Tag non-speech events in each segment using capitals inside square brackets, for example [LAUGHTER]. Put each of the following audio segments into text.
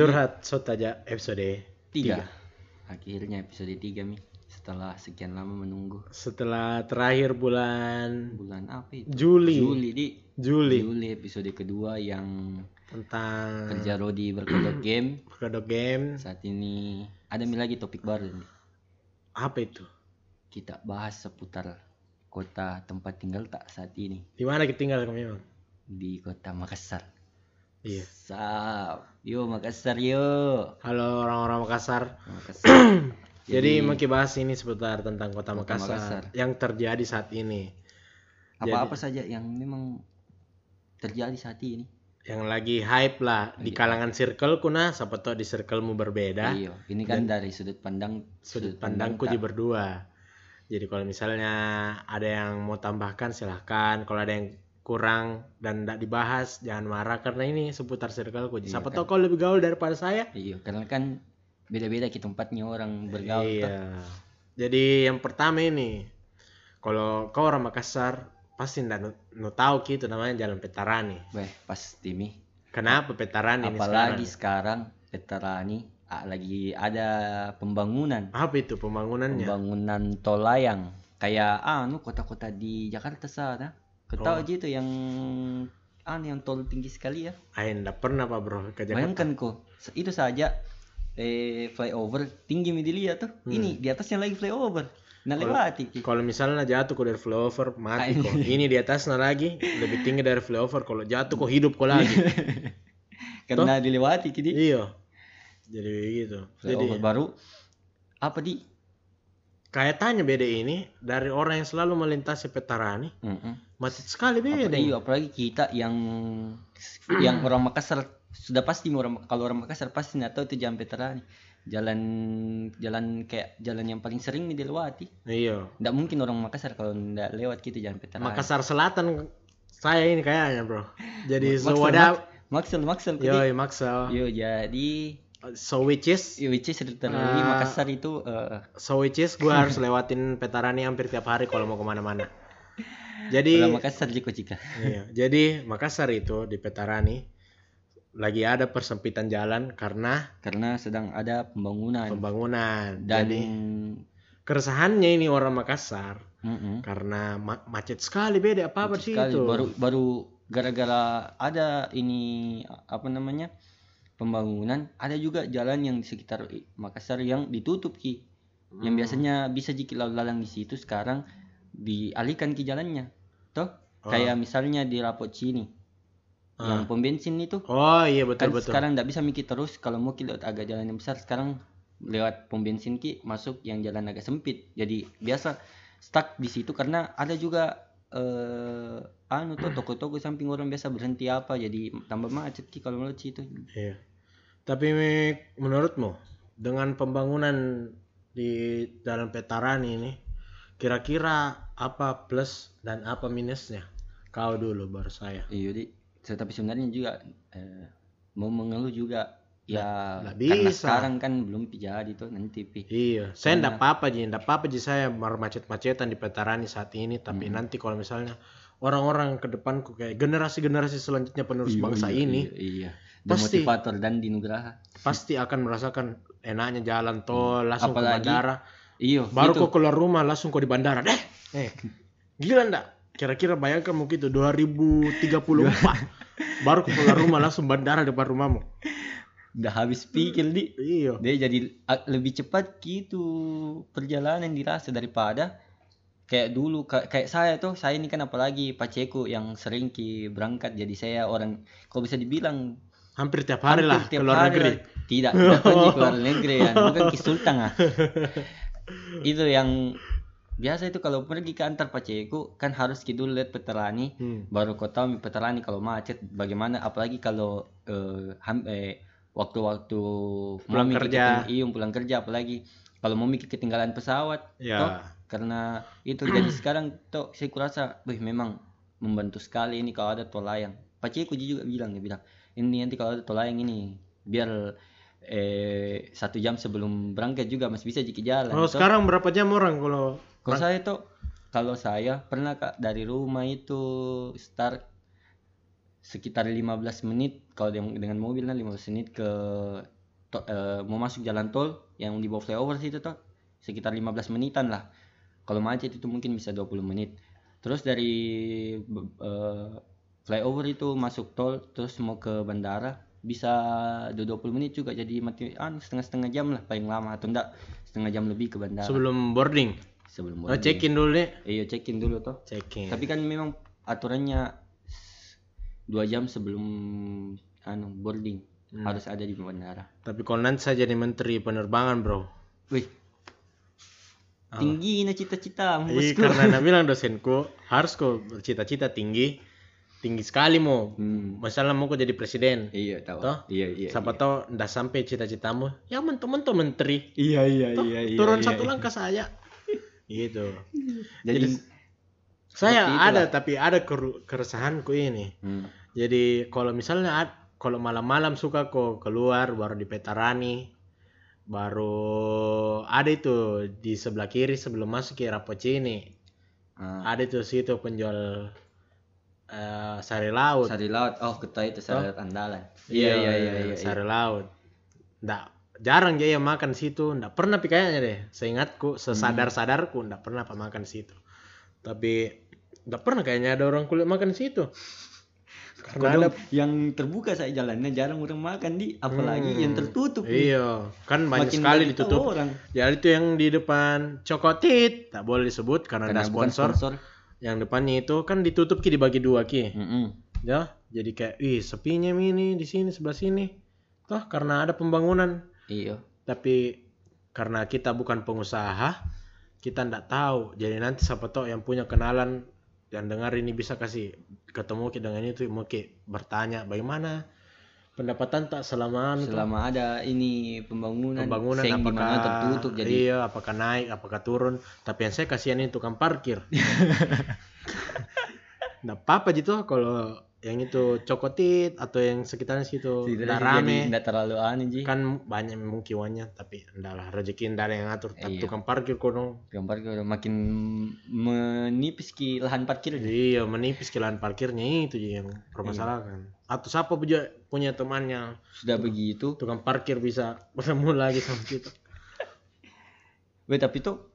Curhat Sot aja episode Tiga. Akhirnya episode 3 Mi. Setelah sekian lama menunggu. Setelah terakhir bulan Bulan apa itu? Juli. Juli di Juli Juli episode kedua yang tentang kerja Rodi berkodok [CLEARS THROAT] game. Berkodok game. Saat ini ada Mi lagi topik baru nih. Apa itu? Kita bahas seputar kota tempat tinggal tak saat ini Di mana kita tinggal kami memang? di kota Makassar. Iya. Sap. Yo Makassar yo. Halo orang-orang Makassar. Makassar. [CLEARS THROAT] Jadi, mau kita bahas ini seputar tentang kota, Kota Makassar, Makassar. yang terjadi saat ini. apa-apa saja yang memang terjadi saat ini. Yang lagi hype lah di Iya. kalangan circle kuna, siapa tahu di circlemu berbeda. Iya, ini kan dari sudut pandang sudut pandangku tak- di berdua. Jadi kalau misalnya ada yang mau tambahkan silahkan. Kalau ada yang kurang dan tidak dibahas jangan marah karena ini seputar circleku. Iya, Siapa kan. tahu kau lebih gaul daripada saya. Iya, karena kan beda-beda kita tempatnya orang bergaul. toh. Iya. Jadi yang pertama ini, kalau kau orang Makassar pasti ndak nu, nu tahu gitu namanya Jalan Petarani. Beh, pasti mi. Kenapa Petarani ini Apalagi sekarang? sekarang Veterani ah, lagi ada pembangunan, Apa itu pembangunannya? pembangunan tol layang. Kayak ah, nu kota-kota di Jakarta sana. Kau tahu aja itu yang ah yang tol tinggi sekali ya. Ah, ndak pernah Pak Bro ke Jakarta. Bayangkan kok, itu saja eh flyover tinggi mi dilihat tuh. Hmm. Ini di atasnya lagi flyover. Nah lewati. Ki. Kalau misalnya jatuh kok dari flyover mati kok. Ini di atasnya lagi lebih tinggi dari flyover. Kalau jatuh kok hidup kok lagi. [LAUGHS] Karena dilewati kini. iya. Jadi begitu. Jadi Flyover baru apa di? Kaitannya beda ini dari orang yang selalu melintasi Petarani Mm-mm. macet sekali beda. Apalagi, iya, apalagi kita yang yang orang Makassar sudah pasti orang kalau orang Makassar pasti nggak tahu itu jalan Veterani. Jalan jalan kayak jalan yang paling sering nih dilewati. Iya. Nggak mungkin orang Makassar kalau nggak lewat gitu jalan Veterani. Makassar Selatan saya ini kayaknya bro. Jadi sewadah. Maksel Maksel Yoi Maksel. Yo jadi So which is, yo, which is literally Ah. Makassar itu eh, so which is gue harus lewatin Petarani hampir tiap hari kalau mau ke mana-mana. Jadi orang Makassar jiko jika. Iya, jadi Makassar itu di Petarani lagi ada persempitan jalan karena Karena sedang ada pembangunan pembangunan. dan Jadi keresahannya ini orang Makassar Mm-mm. karena ma- macet sekali beda apa apa sih itu. baru baru gara-gara ada ini apa namanya pembangunan ada juga jalan yang di sekitar Makassar yang ditutup ki yang Hmm. biasanya bisa jiki lalu lalang di situ sekarang dialihkan ke jalannya toh Oh. kayak misalnya di Rapot sini Ah. yang pom bensin itu Oh iya betul kan betul. sekarang nggak bisa mikir terus kalau mau ki lewat agak jalan yang besar sekarang lewat pom bensin ki masuk yang jalan agak sempit jadi biasa stuck di situ karena ada juga eh anu tuh toko-toko samping orang biasa berhenti apa jadi tambah macet ki kalau lewat situ Iya. Tapi menurutmu dengan pembangunan di Jalan Petarani ini kira-kira apa plus dan apa minusnya? Kau dulu baru saya. iya di tapi sebenarnya juga eh, mau mengeluh juga ya nggak karena bisa. sekarang kan belum jadi tuh nanti pi Iya, saya Karena- enggak apa-apa Ji, enggak apa-apa Ji saya macet-macetan di Petarani saat ini, tapi Hmm. nanti kalau misalnya orang-orang ke depanku kayak generasi-generasi selanjutnya penerus Iya, bangsa iya, ini iya, iya. Pasti. motivator dan di Nugraha pasti akan merasakan enaknya jalan tol langsung ke. Apalagi bandara. iyo Baru itu. kok keluar rumah langsung kok di bandara. Deh. Eh. Gila enggak? Kira-kira bayangkan mungkin itu 2034. Baru kok keluar rumah langsung bandara depan rumahmu. udah habis pikir di Iya. dia jadi lebih cepat gitu perjalanan dirasa daripada kayak dulu ka- kayak saya tuh saya ini kan apalagi paceku yang sering ki berangkat jadi saya orang kalau bisa dibilang Hampir tiap hari hampir lah tiap keluar hari negeri. lah. tidak tidak pergi keluar [LAUGHS] negeri ya bukan ki sultan ah itu yang biasa itu kalau pergi ke antar paceku kan harus ki dulu lihat peterani Hmm. baru kau tahu peterani kalau macet bagaimana apalagi kalau eh, ham- eh, waktu-waktu Pulang kerja. iya pulang kerja apalagi kalau mau mikir ketinggalan pesawat Ya. toh, karena itu jadi sekarang tuh saya kurasa wih memang membantu sekali ini kalau ada tol layang paciku juga bilang dia bilang ini nanti kalau ada tol layang ini. Biar eh satu jam sebelum berangkat juga masih bisa jiki jalan Kalau sekarang berapa jam orang kalau Kalau saya tuh kalau saya pernah kak dari rumah itu start sekitar 15 menit. Kalau dengan dengan mobil nah 15 menit ke to- eh, mau masuk jalan tol yang di bawah flyover situ toh sekitar 15 menitan lah. Kalau macet itu mungkin bisa 20 menit. Terus dari eh, flyover itu masuk tol terus mau ke bandara bisa 20 menit juga jadi mati ah, setengah-setengah jam lah paling lama atau enggak setengah jam lebih ke bandara Sebelum boarding. sebelum Oh, boarding. check in dulu deh. iya check in dulu toh Check in. tapi kan memang aturannya dua jam sebelum anu boarding Hmm. harus ada di bandara. Tapi kalau nanti saya jadi menteri penerbangan, Bro. Wih, tinggi na cita-cita Iya, karena Anda [LAUGHS] bilang dosenku harus kok bercita-cita tinggi, tinggi sekali mau. Hmm, Masalah mau kok jadi presiden. iya tahu. Toh? Iya iya. Siapa tahu ndak sampai cita-citamu, ya mentok-mentok menteri. Iya iya Toh, iya iya. turun iya, satu iya. langkah saya. [LAUGHS] gitu. Jadi, Saya Seperti ada tapi ada keresahanku ini. hmm, Jadi kalau misalnya kalau malam-malam suka kok keluar baru di Petarani, baru ada itu di sebelah kiri sebelum masuk ke Rapocini. ah, Ada itu situ penjual eh, sari laut. sari laut. Oh, ketahui itu sari laut andalan. Iya, Iya iya iya iya. Sari laut. Nggak jarang dia yang makan situ, nggak pernah pi kayaknya deh. Seingatku, sesadar-sadarku nggak pernah apa makan situ. Tapi nggak pernah kayaknya ada orang kulit makan situ. Karena ada yang terbuka saya jalannya jarang orang makan di, apalagi Hmm. yang tertutup. nih. Iya, kan banyak Makin sekali ditutup. orang. Jadi itu yang di depan Cokotit, tak boleh disebut karena, Karena ada sponsor. sponsor. Yang depannya itu kan ditutup ki dibagi dua ki. Mm-mm. Ya, jadi kayak, ih sepinya ini di sini sebelah sini. Toh karena ada pembangunan. Iya. Tapi karena kita bukan pengusaha, kita ndak tahu. Jadi nanti siapa tahu yang punya kenalan yang dengar ini bisa kasih ketemu ki dengan itu ki bertanya bagaimana pendapatan tak selama anu tuh? Selama ada ini pembangunan, pembangunan seng apakah tertutup jadi iya apakah naik apakah turun tapi yang saya kasihan ini tukang parkir [LAUGHS] nggak apa-apa gitu kalau yang itu cokotit atau yang sekitarnya situ Tidak rame nggak terlalu aneh ji. kan banyak mungkiwannya tapi enggak lah rezeki ada yang ngatur tapi Iya. tukang parkir kodong Gambar udah makin menipis ki lahan parkir. iya menipis kilan parkirnya itu yang permasalahan atau siapa punya punya temannya Sudah begitu. tukang parkir bisa bertemu lagi sama kita Weh tapi tuh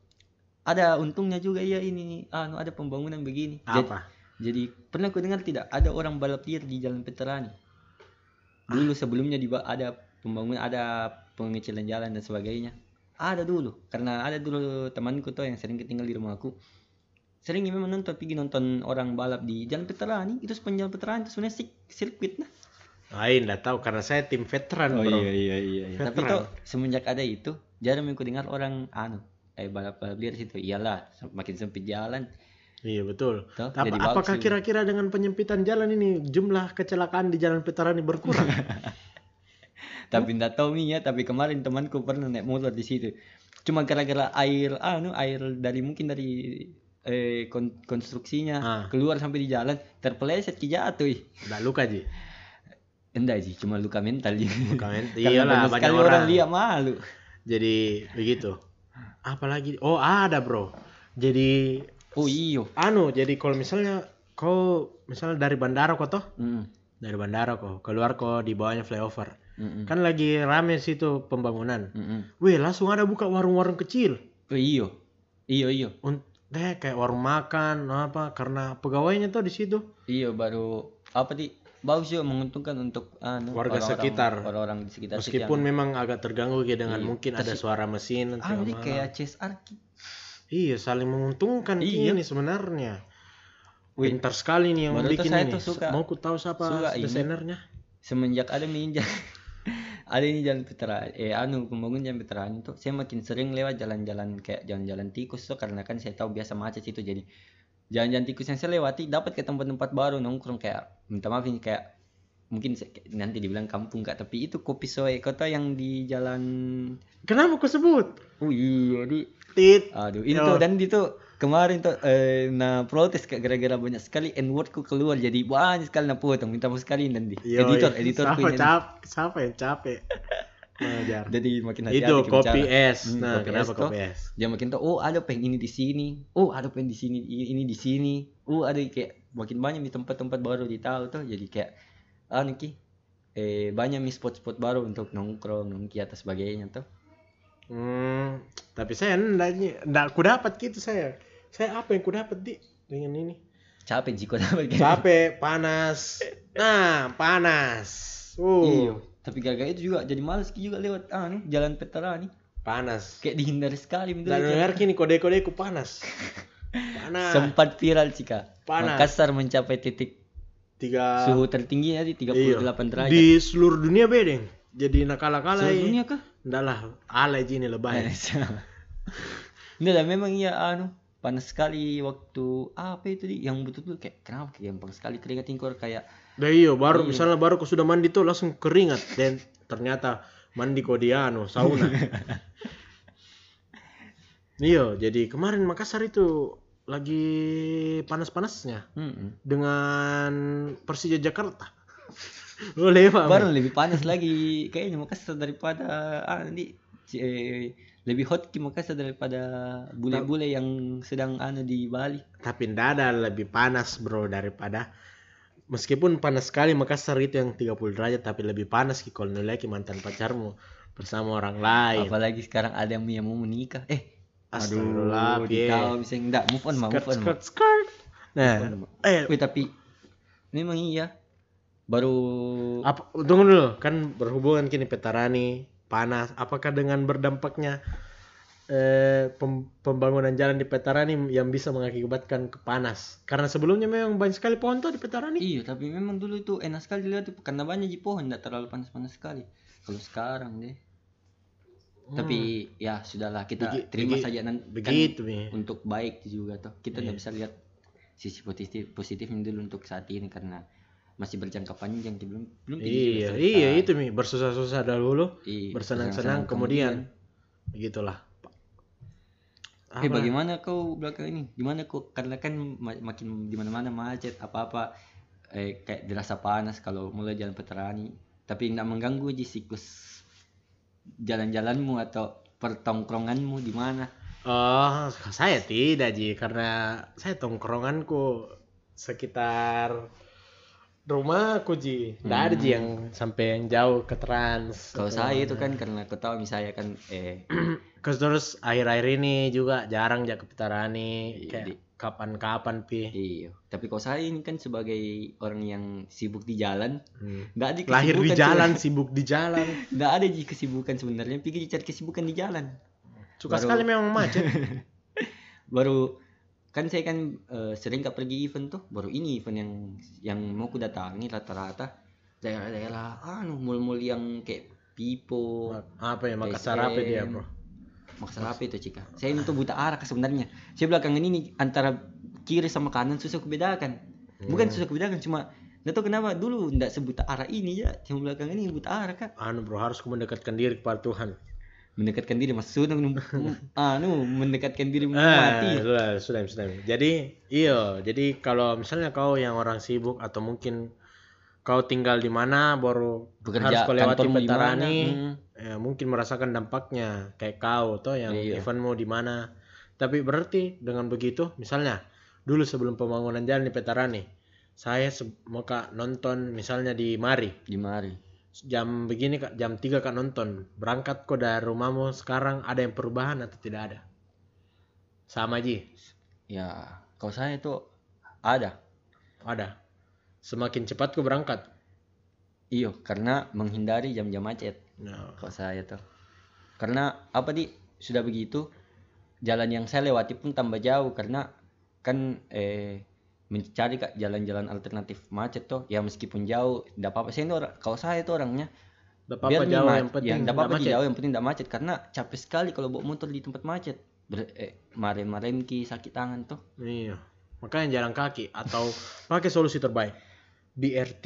ada untungnya juga ya ini anu ada pembangunan begini. Jadi- apa Jadi pernah ku dengar tidak ada orang balap liar di Jalan Veterani. Dulu sebelumnya di ada pembangunan ada pengecilan jalan dan sebagainya. Ada dulu karena ada dulu temanku tuh yang sering tinggal di rumahku. Sering memang nonton pergi nonton orang balap di Jalan Veterani itu sepanjang Veterani itu sebenarnya sik- sirkuit nah. lain enggak tahu karena saya tim veteran bro iya iya. Tapi Veteran. tuh semenjak ada itu jarang aku dengar orang anu eh balap balap liar situ. Iyalah makin sempit jalan. Iya betul. Tuh, bagus apakah kira-kira dengan penyempitan jalan ini jumlah kecelakaan di jalan Veterani berkurang? [LAUGHS] tapi nggak tahu nih ya tapi kemarin temanku pernah naik motor di situ cuma gara-gara air anu air dari mungkin dari eh, kon- konstruksinya Ah. keluar sampai di jalan terpeleset ki jatuh ih. Luka Ji. enggak sih cuma luka mental ji Bukan, [LAUGHS] Karena iyalah banyak orang. orang lihat malu Jadi begitu. Apalagi oh ada, Bro. Jadi oh iyo anu, jadi kalau misalnya kau misalnya dari bandara kok toh, Mm, dari bandara kok keluar kok di bawahnya flyover. mm, mm, Kan lagi rame situ pembangunan. mm, mm. Wih, langsung ada buka warung-warung kecil. oh iyo iyo iyo Un- deh kayak warung makan apa karena pegawainya tuh di situ. iyo baru apa di bagus juga menguntungkan untuk anu, Warga orang-orang- sekitar. orang-orang di sekitar Meskipun yang- memang agak terganggu ya dengan Iya. mungkin ada suara mesin ah jadi kayak CSR. Iya, saling menguntungkan Iya. ini sebenarnya. Wih, Pintar sekali nih yang baru bikin saya ini. tuh suka- Mau ku tahu siapa suka desainernya? semenjak ada minjam ada ini jalan veteran eh anu pembangun jalan veteran itu saya makin sering lewat jalan-jalan kayak jalan-jalan tikus tuh karena kan saya tahu biasa macet itu jadi jalan-jalan tikus yang saya lewati dapat ke tempat-tempat baru nongkrong kayak minta maaf ini kayak mungkin nanti dibilang kampung kak tapi itu kopi soe kota yang di jalan Kenapa kau sebut? oh iya di Tit. aduh itu Yo. dan itu kemarin tuh eh, nah protes gara-gara banyak sekali n wordku keluar jadi banyak sekali nah potong minta maaf sekali dan di Yoi. editor editor Siapa cap? Siapa yang capek? mengajar jadi makin hati-hati itu bicara. es Hmm, nah kopi kenapa es toh. kopi es dia makin tahu oh ada peng ini di sini oh ada peng di sini ini di sini oh ada kayak makin banyak di tempat-tempat baru di tahu tuh jadi kayak ah Niki eh banyak nih spot-spot baru untuk nongkrong nongki atau sebagainya tuh hmm, tapi saya enggak enggak ku dapat gitu saya. Saya apa yang ku dapat di dengan ini. Capek jiko dapat kayak capek panas. Nah panas. Uh. Iya tapi gara-gara itu juga jadi males juga lewat ah nih jalan petara nih panas. Kayak dihindari sekali betul dan Ki. dengar kini kode-kode ku panas. Panas. Sempat viral Cika Panas. Makassar mencapai titik tiga. suhu tertinggi ya di 38 iya. derajat. Di seluruh dunia bedeng jadi nakala-kala Seluruh ya. dunia kah enggak lah alay ini lebay [LAUGHS] Enggak lah memang iya anu panas sekali waktu apa itu di yang betul-betul kayak kenapa kayak gampang sekali keringat ingkor kayak Nah iya baru Iya. misalnya baru aku sudah mandi tuh langsung keringat dan ternyata mandi kok di anu sauna. [LAUGHS] iya, jadi kemarin Makassar itu lagi panas-panasnya mm-mm. dengan Persija Jakarta. [LAUGHS] Boleh Pak. baru lebih panas lagi. Kayaknya Makassar daripada ah nanti eh, lebih hot ki Makassar daripada bule-bule yang sedang anu di Bali. Tapi ndak ada lebih panas bro daripada meskipun panas sekali Makassar itu yang 30 derajat tapi lebih panas ki kalau lagi mantan pacarmu bersama orang lain. apalagi sekarang ada yang mau menikah. Eh Astagfirullah, aduh bisa enggak move on mah move skirt on skirt skirt. Nah, eh. Tapi memang iya baru apa tunggu dulu. Kan berhubungan kini petarani panas. Apakah dengan berdampaknya eh, pem- pembangunan jalan di petarani yang bisa mengakibatkan kepanas karena sebelumnya memang banyak sekali pohon tuh di petarani. Iya, tapi memang dulu itu enak sekali dilihat karena banyak di pohon tidak terlalu panas-panas sekali. Kalau sekarang deh. Tapi ya sudahlah. Kita Begi- terima begi- saja nanti begitu nih untuk baik juga tuh. Kita tidak bisa lihat sisi positif positifnya dulu untuk saat ini karena masih berjangka panjang belum belum iya iya itu mi. Bersusah-susah dahulu Iya, bersenang-senang kemudian. begitulah Eh Apa? bagaimana kau belakang ini? Gimana kau karena kan ma- makin di mana-mana macet apa-apa eh kayak dirasa panas kalau mulai jalan petarani tapi tidak mengganggu aja siklus jalan-jalanmu atau pertongkronganmu di mana? Oh, saya tidak Ji, karena saya tongkronganku sekitar rumahku Ji. Tidak ada Ji yang sampai yang jauh ke trans. Kalau saya itu kan karena kau tahu misalnya kan eh [CLEARS THROAT] Terus terus akhir-akhir ini juga jarang jak ke Petarani Iya, kayak kapan-kapan pi. iya. Tapi kalau saya ini kan sebagai orang yang sibuk di jalan, Hmm. nggak ada Lahir di jalan, se- sibuk di jalan. [LAUGHS] nggak ada ji kesibukan sebenarnya. Pikir cari kesibukan di jalan. Suka Baru- sekali memang macet. [LAUGHS] baru kan saya kan eh, sering gak pergi event tuh baru ini event yang yang mau ku datangi rata-rata daerah-daerah anu mall-mall yang kayak Pipo apa ya Makassar apa dia. Bro? maksud apa itu Cika saya ini tuh buta arah sebenarnya saya belakangan ini antara kiri sama kanan susah kubedakan bukan susah kubedakan cuma nggak tahu kenapa dulu nggak sebuta arah ini ya yang belakangan ini buta arah kak Anu bro harus ku mendekatkan diri kepada Tuhan. Mendekatkan diri mas sudah anu mendekatkan diri Ah, mati sudah, sudah, sudah. Jadi, iya. Jadi kalau misalnya kau yang orang sibuk atau mungkin kau tinggal di mana baru bekerja harus kau lewati Petarani, hmm. ya, mungkin merasakan dampaknya kayak kau toh yang Iya. eventmu di mana. Tapi berarti dengan begitu, misalnya dulu sebelum pembangunan jalan di Petarani, saya se- mau kak nonton misalnya di Mari di mari jam begini kak. Jam 3 kak nonton. Berangkat kok dari rumahmu sekarang ada yang perubahan atau tidak ada? Sama Ji? Ya, kalau saya itu ada. ada. Semakin cepat kok berangkat? Iyo, karena menghindari jam-jam macet. nah, Kalau saya tuh. Karena apa di sudah begitu jalan yang saya lewati pun tambah jauh karena kan eh mencari kak jalan-jalan alternatif macet tuh ya meskipun jauh tidak apa-apa saya itu orang kalau saya itu orangnya Tidak apa-apa jauh ma- yang penting ya, nggak apa-apa macet. jauh yang penting tidak macet karena capek sekali kalau bawa motor di tempat macet Ber, eh, marem-marem ki sakit tangan tuh Iya. Makanya jalan kaki atau [LAUGHS] pakai solusi terbaik. BRT.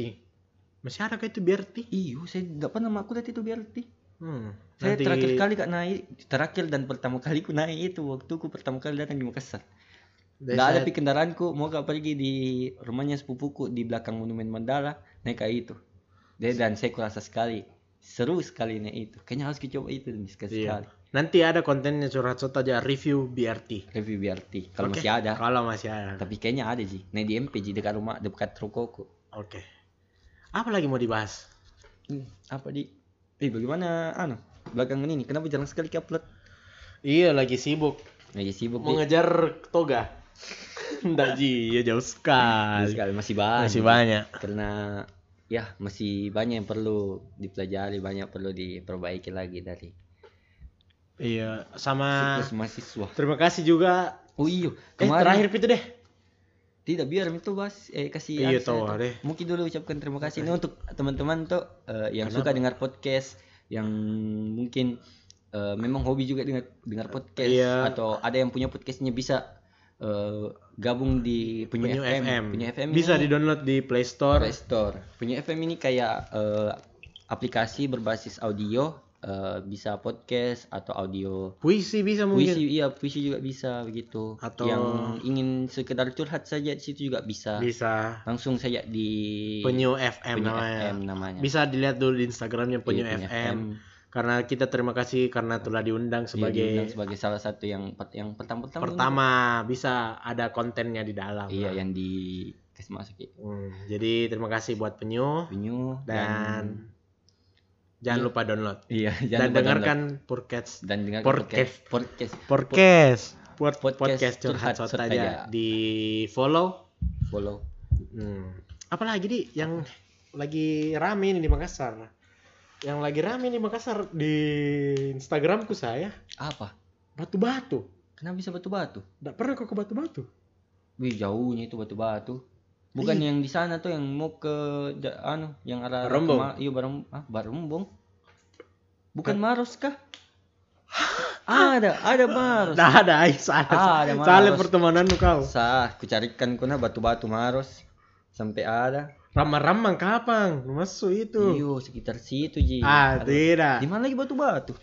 Masih ada kah itu BRT? iyo saya tidak pernah aku lihat itu BRT Hmm. Saya nanti- terakhir kali kak naik, terakhir dan pertama kali ku naik itu waktu ku pertama kali datang di Makassar. Nggak ada pi kendaraanku, mau gak pergi di rumahnya sepupuku di belakang Monumen Mandala, naik kayak itu. Dan, dan saya kurasa sekali seru sekali nih itu kayaknya harus coba itu nih sekali Iya. Nanti ada kontennya curhat sot aja review BRT. review BRT kalau Oke, masih ada Kalau masih ada. tapi kayaknya ada sih nah di MP di dekat rumah dekat rukoku Oke. Apa lagi mau dibahas? Hmm, apa di eh bagaimana anu belakangan ini kenapa jarang sekali upload Iya lagi sibuk lagi sibuk mau Di. ngejar toga. Enggak ji, ya jauh sekali. sekali masih banyak Masih banyak. karena ya masih banyak yang perlu dipelajari banyak perlu diperbaiki lagi dari Iya, sama siklus mahasiswa terima kasih juga. oh iya Eh, terakhir itu deh. tidak biar itu bahas eh kasih Iya, tahu deh. mungkin dulu ucapkan terima kasih ini untuk teman-teman tuh eh, yang suka dengar podcast yang mungkin eh, memang hobi juga dengar dengar podcast Iya. atau ada yang punya podcastnya bisa eh, gabung di punya, Penyu FM. FM. punya FM Bisa ini di-download di Play Store. Play Store punya FM ini kayak eh, aplikasi berbasis audio eh, bisa podcast atau audio Puisi bisa mungkin. puisi iya puisi juga bisa begitu Atau- yang ingin sekedar curhat saja di situ juga bisa Bisa. langsung saja di Penyu FM Penyu namanya. FM namanya Bisa dilihat dulu di Instagramnya Penyu Iya, FM. Karena kita terima kasih karena telah diundang Iya, sebagai diundang sebagai salah satu yang yang pertama-pertama pertama bisa ada kontennya di dalam. iya yang di ya. Hmm, jadi terima kasih buat Penyu Penyu dan jangan Iya. lupa download iya dan jangan lupa dengarkan podcast dan dengarkan podcast. podcast podcast buat Podcast podcast, curhat curhat sot aja. di follow. follow Hmm. Apalagi di yang lagi rame ini di Makassar. Yang lagi rame di Makassar di Instagramku saya apa batu-batu. kenapa bisa batu-batu Nggak pernah kok ke batu-batu. wih jauhnya itu batu-batu bukan Ih. yang di sana tuh yang mau ke anu yang arah Barombong. kema- iya bareng ah barombong bukan maros kah [GASPS] ada ada maros Nggak ada, ay, salah. Ah, ada salah Maros. pertemananmu kau. sah ku carikan kuna batu-batu maros sampai ada Ramang-ramang kapan? Masuk itu. iyo sekitar situ ji Ah, Aduh, tidak. di mana lagi batu-batu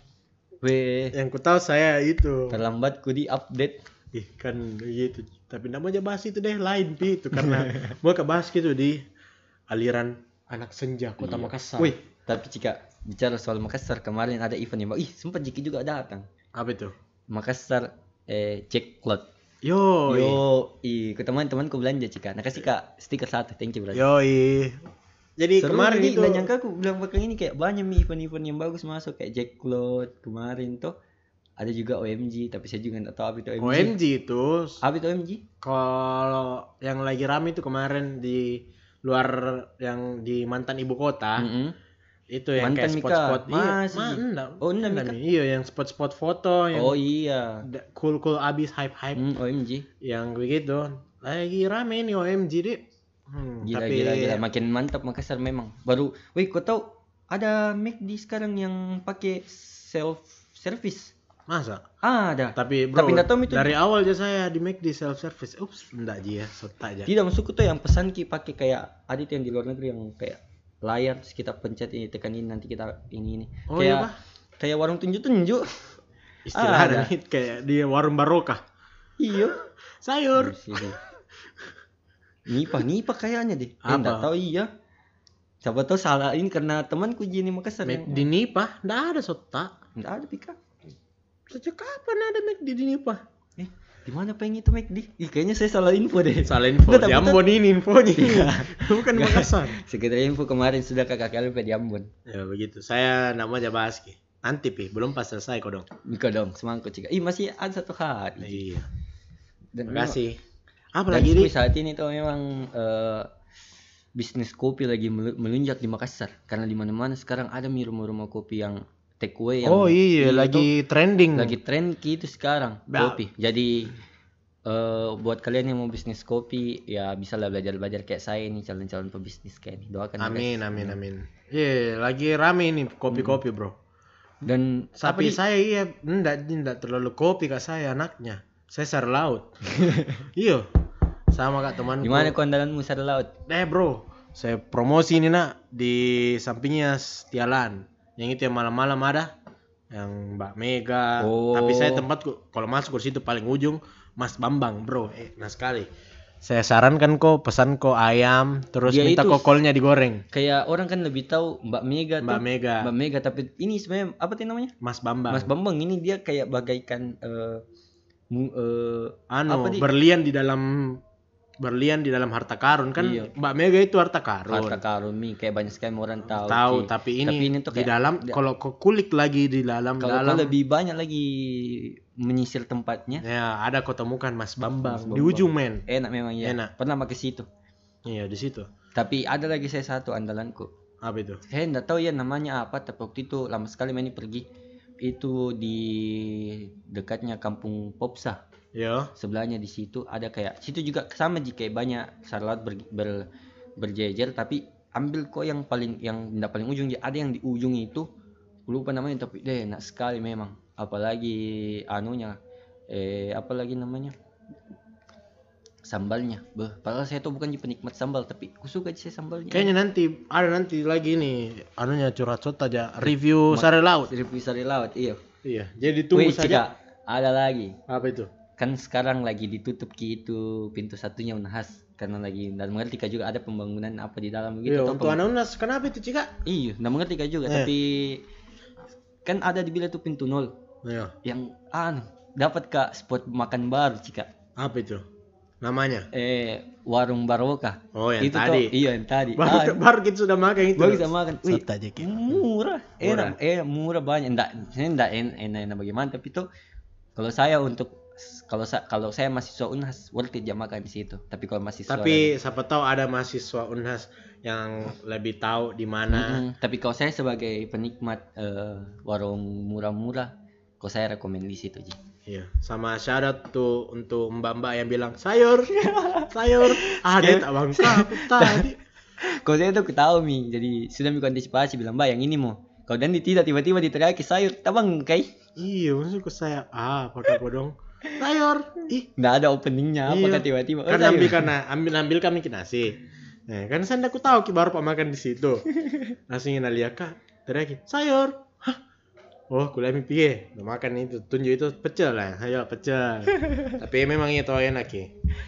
weh Yang ku tahu saya itu. terlambat ku di update Ih, kan gitu. Tapi nak mau aja bahas itu deh lain pi itu karena [LAUGHS] mau ke bahas gitu di aliran anak senja kota Iya. Makassar. wih tapi jika bicara soal Makassar kemarin ada event yang ih sempat Jiki juga datang Apa itu? Makassar eh cek cloud Yo, yo i ke teman-temanku belanja cika nah kasih kak stiker satu thank you brother Yoi. Jadi Seru kemarin nih, itu nggak nyangka aku bilang bakal ini kayak banyak nih event-event yang bagus masuk kayak Jack Cloud kemarin tuh ada juga OMG tapi saya juga nggak tahu apa itu OMG. OMG itu Apa itu OMG? kalau yang lagi rame itu kemarin di luar yang di mantan ibu kota Mm-mm. Itu yang Mantan kayak spot-spot iya, Masih. ma- enggak, Oh, enggak, enggak. Mi. iya yang spot-spot foto yang Oh iya. cool cool abis hype hype Hmm, OMG. yang begitu lagi rame nih OMG deh Hmm, Gila tapi gila gila makin mantap Makassar memang. Baru, wih kau tahu ada McD sekarang yang pakai self service. masa Ada. tapi bro Tapi tahu itu- dari awal aja saya di make di self service ups enggak aja ya aja Tidak maksudku tuh yang pesan ki pakai kayak ada tuh yang di luar negeri yang kayak layar terus kita pencet ini tekan ini nanti kita ini ini. oh kayak iya kayak warung tunjuk-tunjuk. istilah Ada. nih kayak di warung barokah Iya. [LAUGHS] sayur Sini. Nipa, Nipa kayaknya deh. Eh, Apa? enggak tahu iya. Siapa tahu salah ini karena temanku Jini Makassar yang di Nipa enggak ada sota enggak ada pika. sejak kapan ada make di Nipa Eh, di mana pengen itu McD? Ih, kayaknya saya salah info deh. salah info Nggak, di Ambon ini infonya Iya. [LAUGHS] bukan di Makassar Sekedar info kemarin sudah kakak kalian di Ambon. ya begitu saya nama aja bahas Ki. nanti pi belum pas selesai kok dong Mika dong, semangkut cika. Ih, masih ada satu hari. iya Dan terima kasih apa Dan saat ini tuh memang eh, bisnis kopi lagi melu- melunjak di Makassar karena di mana-mana sekarang ada rumah-rumah kopi yang take away yang oh iya itu lagi trending. Lagi tren gitu sekarang Ba- kopi. Jadi eh, buat kalian yang mau bisnis kopi ya bisa lah belajar-belajar kayak saya nih calon-calon pebisnis kayak ini. Doakan ya, guys. amin amin amin. Iya lagi rame nih kopi-kopi bro. Dan tapi saya iya enggak enggak terlalu kopi kak saya anaknya. Saya sar laut. [LAUGHS] Iya sama kak teman gimana kondalanmu sar laut? eh bro saya promosi ini nak di sampingnya Tialan yang itu yang malam-malam ada. Yang Mbak Mega. Oh. tapi saya tempat ku- kalau masuk ke situ paling ujung Mas Bambang bro. Eh nah sekali. Saya sarankan kok pesan kok ayam terus Dia minta itu- kokolnya digoreng. kayak orang kan lebih tahu Mbak Mega Mbak tuh Mega. Mbak Mega tapi ini sebenarnya apa tuh namanya? Mas Bambang. Mas Bambang ini dia kayak bagaikan mu- eh, anu apa berlian di dalam berlian di dalam harta karun. Kan Iya. Mbak Mega itu harta karun. Harta karun mi. Kayak banyak sekali orang tahu tahu Ki. tapi ini, Tapi ini tuh di kayak- dalam dia- kalau kau kulik lagi di dalam kalau dalam lebih banyak lagi menyisir tempatnya. Ya ada kau temukan Mas Bambang, Mas di ujung men. Enak memang ya. Enak. pernah pakai situ. Iya di situ. Tapi ada lagi saya satu andalanku. Apa itu? Saya enggak tahu ya namanya apa tapi waktu itu lama sekali ini pergi. Itu di dekatnya kampung Popsa ya sebelahnya di situ ada kayak situ juga sama jika banyak sarlat ber, ber- berjejer tapi ambil kok yang paling yang tidak paling ujung ada yang di ujung itu lupa namanya tapi deh enak sekali memang. Apalagi anunya eh apalagi namanya? Sambalnya. Beh, padahal saya tuh bukan penikmat sambal tapi aku suka sih sambalnya. Kayaknya nanti ada nanti lagi nih anunya curhat sot aja review sare laut. Review sari laut iya. Iya jadi tunggu Wih, saja. Cika, ada lagi. Apa itu kan sekarang lagi ditutup ki itu pintu satunya Unhas. Karena lagi dan mengerti juga ada pembangunan apa di dalam iya gitu untuk anak unas kenapa itu cika iya dan mengerti juga Eh. tapi kan ada di bila tuh pintu nol. Iya. Yang anu dapat kak spot makan baru cika apa itu? Namanya? Eh warung barokah. Oh yang itu tadi. tuh iya yang tadi. Baru, Ah, [LAUGHS] baru kita sudah makan itu. baru kita makan. Wih, aja Ki. murah. Enak eh murah banyak. Enggak enggak en- enak enak bagaimana tapi tuh kalau saya untuk kalau sa, kalau saya mahasiswa Unhas worth it ya makan di situ tapi kalau mahasiswa tapi siapa tahu ada mahasiswa unhas yang lebih tahu di mana Mm-mm. tapi kalau saya sebagai penikmat eh, warung murah-murah kok saya rekomend di situ Ji. Iya, sama syarat tuh untuk mbak-mbak yang bilang sayur, [LAUGHS] sayur, ada tak bangka aku [LAUGHS] tadi. Kalau saya tuh ketahui mi, jadi sudah mi antisipasi bilang mbak yang ini mau. Kalau dan tidak tiba-tiba diteriaki sayur, tabang kai. Iya, maksudku saya ah pakai bodong sayur. Ih, Nggak ada openingnya apa Iya. kan tiba-tiba. Oh, kan sayur. ambil karena ambil ambil kami ke nasi. Nah, kan saya aku tahu ki baru pak makan di situ. [LAUGHS] Nasinya nalia kak, teriaki sayur. Hah? Oh, kuliah mi piye? Udah makan itu, tunjuk itu pecel lah. Ayo pecel. [LAUGHS] Tapi memang itu enak ki.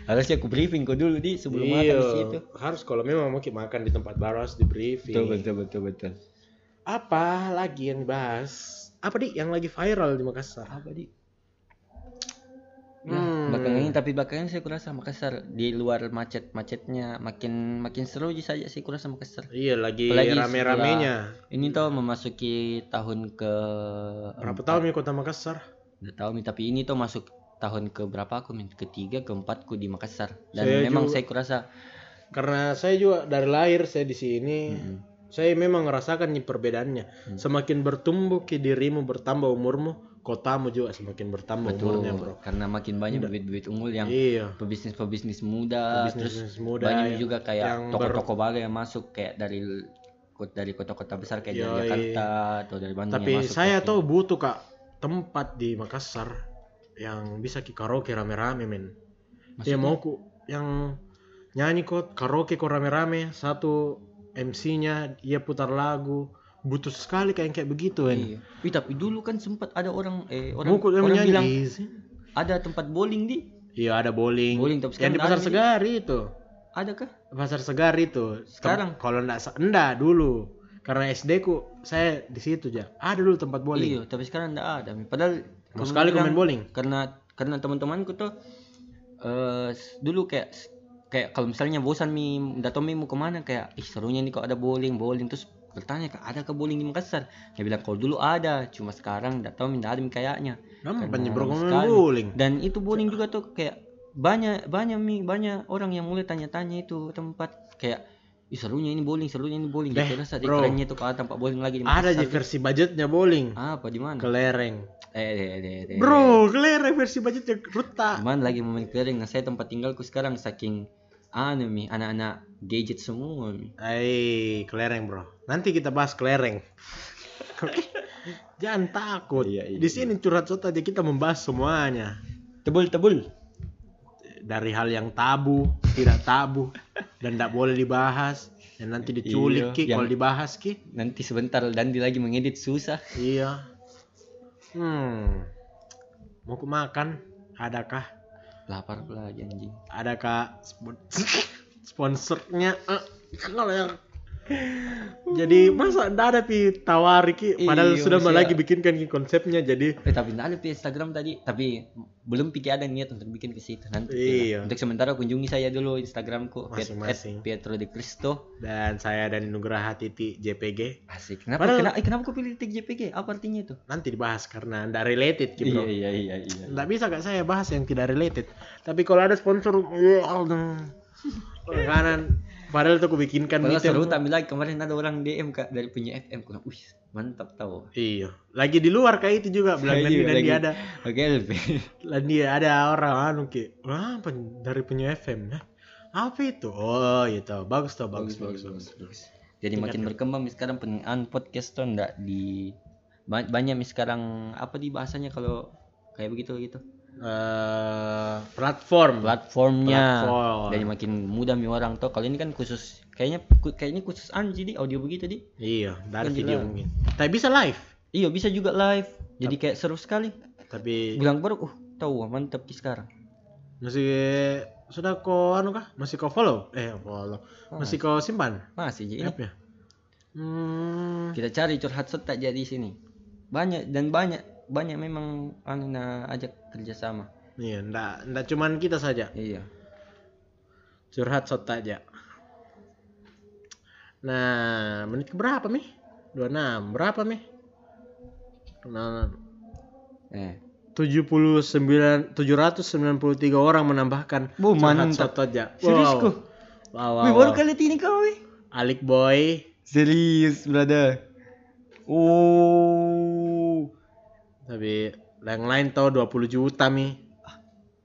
Harusnya aku briefing kau dulu di sebelum makan di situ. Iya, harus kalau memang mau makan di tempat baru harus di briefing. betul betul betul. Apa lagi yang dibahas? Apa di yang lagi viral di Makassar? Apa di? Hmm. Nah, belakangan ini tapi belakangan saya kurasa Makassar di luar macet-macetnya makin makin seru aja saja sih kurasa Makassar. Iya lagi rame-ramenya. Ini tuh memasuki tahun ke Berapa tahun ya kota Makassar? Nggak tahu Mi, tapi ini tuh masuk tahun ke berapa aku min ketiga keempatku di Makassar dan Saya memang juga- saya kurasa Karena saya juga dari lahir saya di sini. Mm-mm. Saya memang ngerasakan nih perbedaannya. Semakin bertumbuh ke dirimu bertambah umurmu, kotamu juga semakin bertambah umurnya, betul Bro. karena makin banyak bibit-bibit unggul yang Iya. pebisnis-pebisnis muda terus Bisnis muda banyak yang- juga kayak yang ber- toko-toko baru yang masuk kayak dari dari kota-kota besar kayak dari Yoi. Jakarta atau dari Bandung Tapi yang masuk saya tuh butuh kak tempat di Makassar yang bisa ki karaoke rame-rame men. Ya mau ku yang nyanyi kok karaoke kok rame-rame satu MC-nya dia putar lagu butuh sekali kayak kayak begitu kan. Iya. Wih, tapi dulu kan sempat ada orang eh orang, yang orang nyanyi bilang ada tempat bowling di Iya ada bowling. Bowling, tapi yang di pasar. Segari itu. ada kah? Pasar Segari itu. Sekarang? kalau enggak enggak dulu. Karena SD ku saya di situ aja. Ada dulu tempat bowling. Iya, tapi sekarang enggak ada. Padahal Mau sekali main bowling. karena karena teman-temanku tuh eh dulu kayak kayak kalau misalnya bosan mi datang mi mau ke mana kayak ih serunya nih kok ada bowling bowling terus bertanya kak ada ke bowling di Makassar dia bilang kalau dulu ada cuma sekarang nggak tahu mi nggak ada mi kayaknya Nampak bowling. dan itu bowling juga tuh kayak banyak banyak mi banyak orang yang mulai tanya-tanya itu tempat kayak ih serunya ini bowling serunya ini bowling Deh, gitu rasa di bro. kerennya tuh kalau tempat bowling lagi di Ada aja versi budgetnya bowling. apa di mana Kelereng. eh deh deh deh Bro, kelereng versi budgetnya ruta. Cuman lagi momen kering, nah saya tempat tinggalku sekarang saking anu mi, anak-anak gadget semua mi. Hai, kelereng bro. Nanti kita bahas kelereng. [LAUGHS] Jangan takut. Iya, iya, Di sini curhat curhat aja kita membahas semuanya. Tebul tebul. Dari hal yang tabu, tidak tabu, dan tidak boleh dibahas. Dan nanti diculik Iya, ki, yang- kalau dibahas ki. Nanti sebentar Dandi lagi mengedit susah. Iya. Hmm. Mau ku makan? Adakah? Lapar lagi anjing. adakah spon- [LAUGHS] sponsornya Eh, kalau yang jadi masa ndak ada pi tawari ki padahal Iya, sudah maksudnya- lagi bikinkan ki konsepnya jadi Eh tapi nggak ada di Instagram tadi, tapi belum pikir ada niat untuk bikin ke situ nanti. Iya. Untuk sementara kunjungi saya dulu Instagramku Masing-masing. Pietro de Cristo. dan saya dan Nugraha Titi JPG Asik. Kenapa Padahal- kenapa, eh, kenapa kau pilih tik JPG? Apa artinya itu? nanti dibahas karena ndak related ki bro iya iya iya. nggak bisa gak saya bahas yang tidak related tapi kalau ada sponsor kanan padahal tuh aku bikinkan meeting. seru tapi lagi. Kemarin ada orang DM kak dari punya FM kurang, wih mantap tau. iya. Lagi di luar kayak itu juga bilang [LAUGHS] Iya, lagi. dia ada. Oke dan dia ada orang anu ki. Wah pen- dari punya FM ya apa itu? Oh itu bagus tuh bagus bagus bagus, Jadi makin berkembang sekarang penggunaan podcast tuh enggak di ba- banyak sekarang apa di bahasanya kalau kayak begitu gitu Eh, platform. Platformnya. Platform. jadi makin mudah nih orang tuh kalau ini kan khusus kayaknya kayaknya khusus an jadi audio begitu di. Iya dari Kan video jelas. mungkin. Tapi bisa live. Iya bisa juga live. Jadi kayak seru sekali. tapi bilang baru uh tahu wah, mantap ki sekarang. Masih sudah kau anu kah? Masih kau follow? Eh follow. Masih kau simpan? Masih app ya hmm. Kita cari curhat set tak jadi sini. Banyak dan banyak banyak memang anu na ajak kerjasama iya ndak ndak cuman kita saja iya curhat sot aja nah menit ke berapa mi 26 berapa mi nah, eh 79 793 orang menambahkan Bu, curhat mantap. sot aja Serius wow. kok? wow, wow, Wih, baru wow. kali ini kau wih. Alik boy Serius, brother. Oh. Tapi yang lain tahu 20 juta mi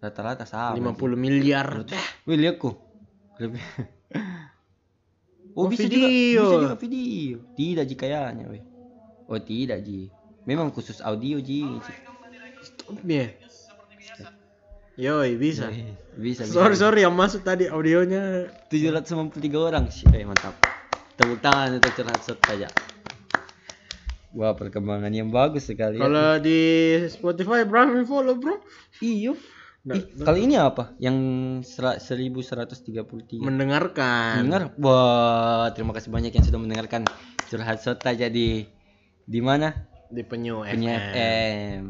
Rata-rata sama. 50 miliar Wih, lihat kok. Lebih. [LAUGHS] Oh, Oh, bisa video. juga, bisa juga video. Tidak ji kayaknya, weh. Oh, tidak ji. Memang khusus audio ji. Stop ya Yoi bisa Bisa, bisa. Sorry sorry yang masuk tadi audionya 793 orang sih, eh, mantap. Tepuk tangan untuk curhat set aja. Wah, perkembangan yang bagus sekali. ya. Kalau di Spotify berapa yang follow bro? Iyo. Nah, Ih, kali ini apa? Yang sera- 1133. Mendengarkan Dengar? Wah, terima kasih banyak yang sudah mendengarkan curhat sota jadi di mana? di penyu Punya FM. FM.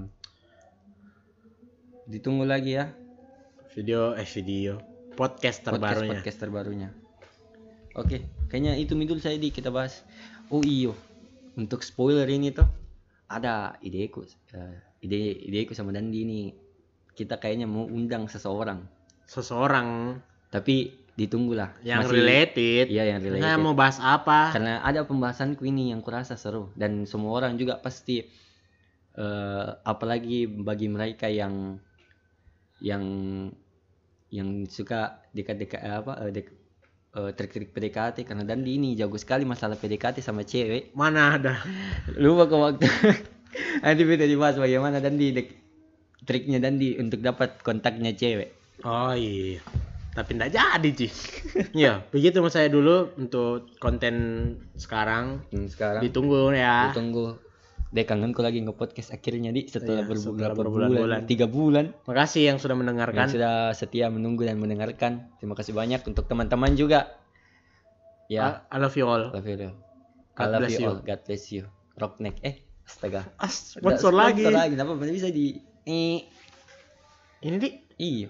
Ditunggu lagi ya Video eh video podcast podcast terbarunya. podcast terbarunya. Oke, kayaknya itu midul saya di kita bahas. Oh iyo, untuk spoiler ini tuh ada ideku, eh, ide ideku sama Dandi ini. Kita kayaknya mau undang seseorang, Seseorang tapi ditunggulah. yang Masih- related. Iya yang related. Nah, mau bahas apa? karena ada pembahasanku ini yang kurasa seru dan semua orang juga pasti eh apalagi bagi mereka yang yang yang suka dekat-dekat eh, apa eh, dek, eh, trik-trik PDKT karena Dandi ini jago sekali masalah PDKT sama cewek Mana ada? lupa ke waktu [LAUGHS] nanti kita dibahas bagaimana Dandi dek, triknya Dandi untuk dapat kontaknya cewek Oh iya. Tapi ndak jadi, Ci. Iya, [LAUGHS] begitu mas saya dulu untuk konten sekarang. Hmm, sekarang Ditunggu ya. ditunggu Dek kangenku lagi nge-podcast akhirnya di setelah Iya, berbu- setelah berapa berbulan-bulan. bulan, tiga bulan Makasih yang sudah yang mendengarkan. sudah setia menunggu dan mendengarkan. Terima kasih banyak untuk teman-teman juga. Ya, I, I love you all. love you. all. I God love bless you you. all. God bless you. Rockneck. Eh, astaga. Ah, Udah sponsor lagi. lagi. Kenapa bisa di eh Ini di iya.